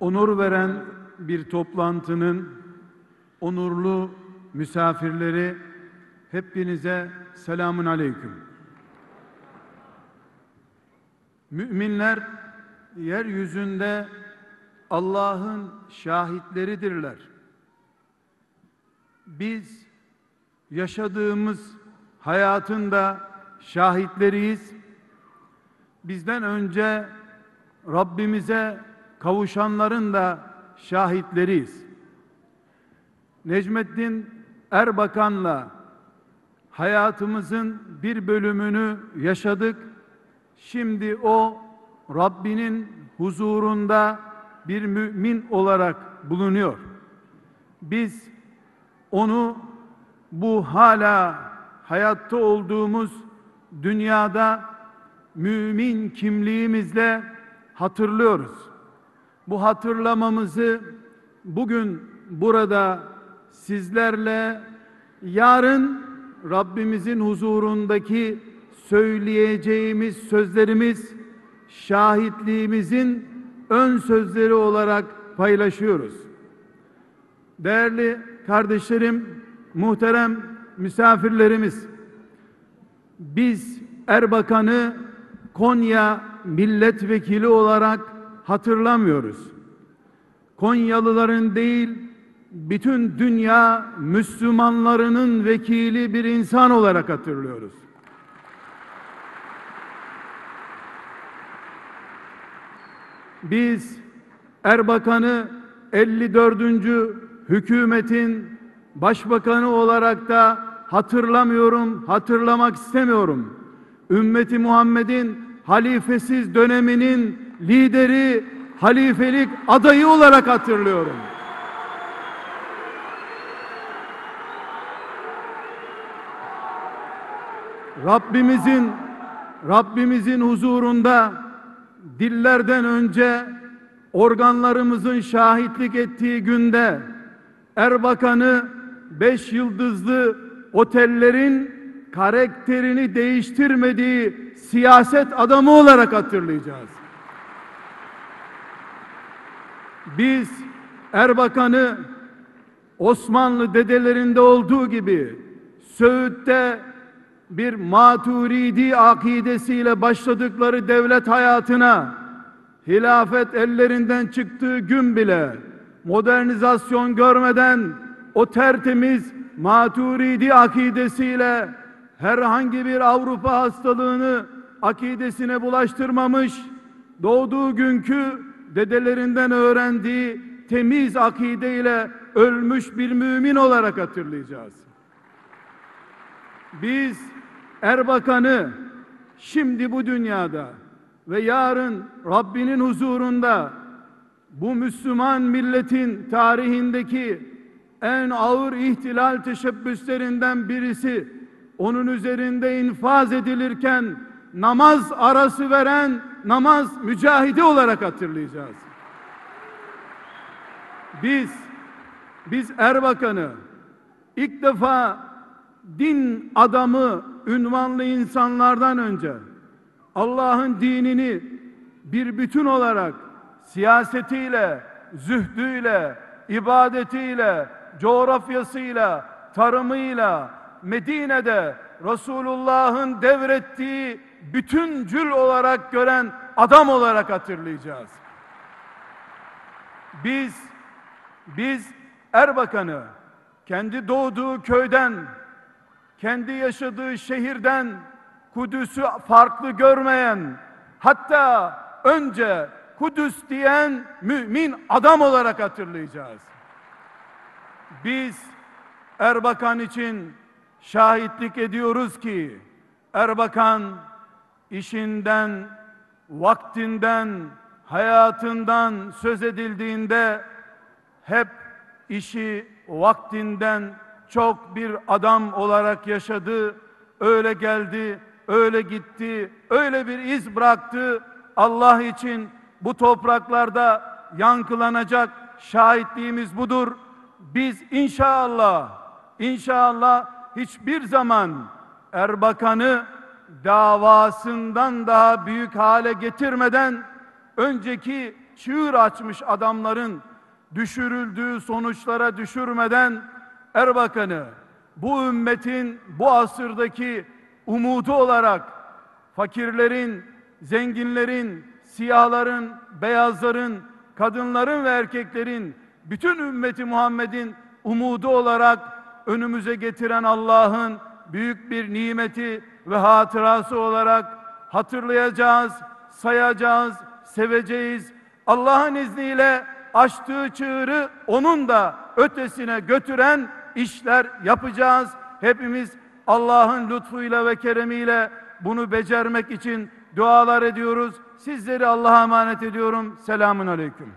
onur veren bir toplantının onurlu misafirleri hepinize selamun aleyküm. Müminler yeryüzünde Allah'ın şahitleridirler. Biz yaşadığımız hayatın da şahitleriyiz. Bizden önce Rabbimize kavuşanların da şahitleriyiz. Necmettin Erbakan'la hayatımızın bir bölümünü yaşadık. Şimdi o Rabbinin huzurunda bir mümin olarak bulunuyor. Biz onu bu hala hayatta olduğumuz dünyada mümin kimliğimizle hatırlıyoruz. Bu hatırlamamızı bugün burada sizlerle yarın Rabbimizin huzurundaki söyleyeceğimiz sözlerimiz şahitliğimizin ön sözleri olarak paylaşıyoruz. Değerli kardeşlerim, muhterem misafirlerimiz, biz Erbakan'ı Konya milletvekili olarak hatırlamıyoruz. Konyalıların değil, bütün dünya Müslümanlarının vekili bir insan olarak hatırlıyoruz. Biz Erbakan'ı 54. hükümetin başbakanı olarak da hatırlamıyorum, hatırlamak istemiyorum. Ümmeti Muhammed'in halifesiz döneminin lideri, halifelik adayı olarak hatırlıyorum. Rabbimizin Rabbimizin huzurunda dillerden önce organlarımızın şahitlik ettiği günde Erbakan'ı beş yıldızlı otellerin karakterini değiştirmediği siyaset adamı olarak hatırlayacağız. Biz Erbakan'ı Osmanlı dedelerinde olduğu gibi Söğüt'te bir maturidi akidesiyle başladıkları devlet hayatına hilafet ellerinden çıktığı gün bile modernizasyon görmeden o tertemiz maturidi akidesiyle herhangi bir Avrupa hastalığını akidesine bulaştırmamış, doğduğu günkü dedelerinden öğrendiği temiz akideyle ölmüş bir mümin olarak hatırlayacağız. Biz Erbakan'ı şimdi bu dünyada ve yarın Rabbinin huzurunda bu Müslüman milletin tarihindeki en ağır ihtilal teşebbüslerinden birisi onun üzerinde infaz edilirken namaz arası veren namaz mücahidi olarak hatırlayacağız. Biz biz Erbakan'ı ilk defa din adamı ünvanlı insanlardan önce Allah'ın dinini bir bütün olarak siyasetiyle, zühdüyle, ibadetiyle, coğrafyasıyla, tarımıyla, Medine'de Resulullah'ın devrettiği bütüncül olarak gören adam olarak hatırlayacağız. Biz biz Erbakan'ı kendi doğduğu köyden, kendi yaşadığı şehirden Kudüs'ü farklı görmeyen, hatta önce Kudüs diyen mümin adam olarak hatırlayacağız. Biz Erbakan için şahitlik ediyoruz ki Erbakan işinden, vaktinden, hayatından söz edildiğinde hep işi vaktinden çok bir adam olarak yaşadı. Öyle geldi, öyle gitti, öyle bir iz bıraktı. Allah için bu topraklarda yankılanacak şahitliğimiz budur. Biz inşallah, inşallah hiçbir zaman Erbakan'ı davasından daha büyük hale getirmeden önceki çığır açmış adamların düşürüldüğü sonuçlara düşürmeden Erbakan'ı bu ümmetin bu asırdaki umudu olarak fakirlerin, zenginlerin, siyahların, beyazların, kadınların ve erkeklerin, bütün ümmeti Muhammed'in umudu olarak önümüze getiren Allah'ın büyük bir nimeti ve hatırası olarak hatırlayacağız, sayacağız, seveceğiz. Allah'ın izniyle açtığı çığırı onun da ötesine götüren işler yapacağız. Hepimiz Allah'ın lütfuyla ve keremiyle bunu becermek için dualar ediyoruz. Sizleri Allah'a emanet ediyorum. Selamun Aleyküm.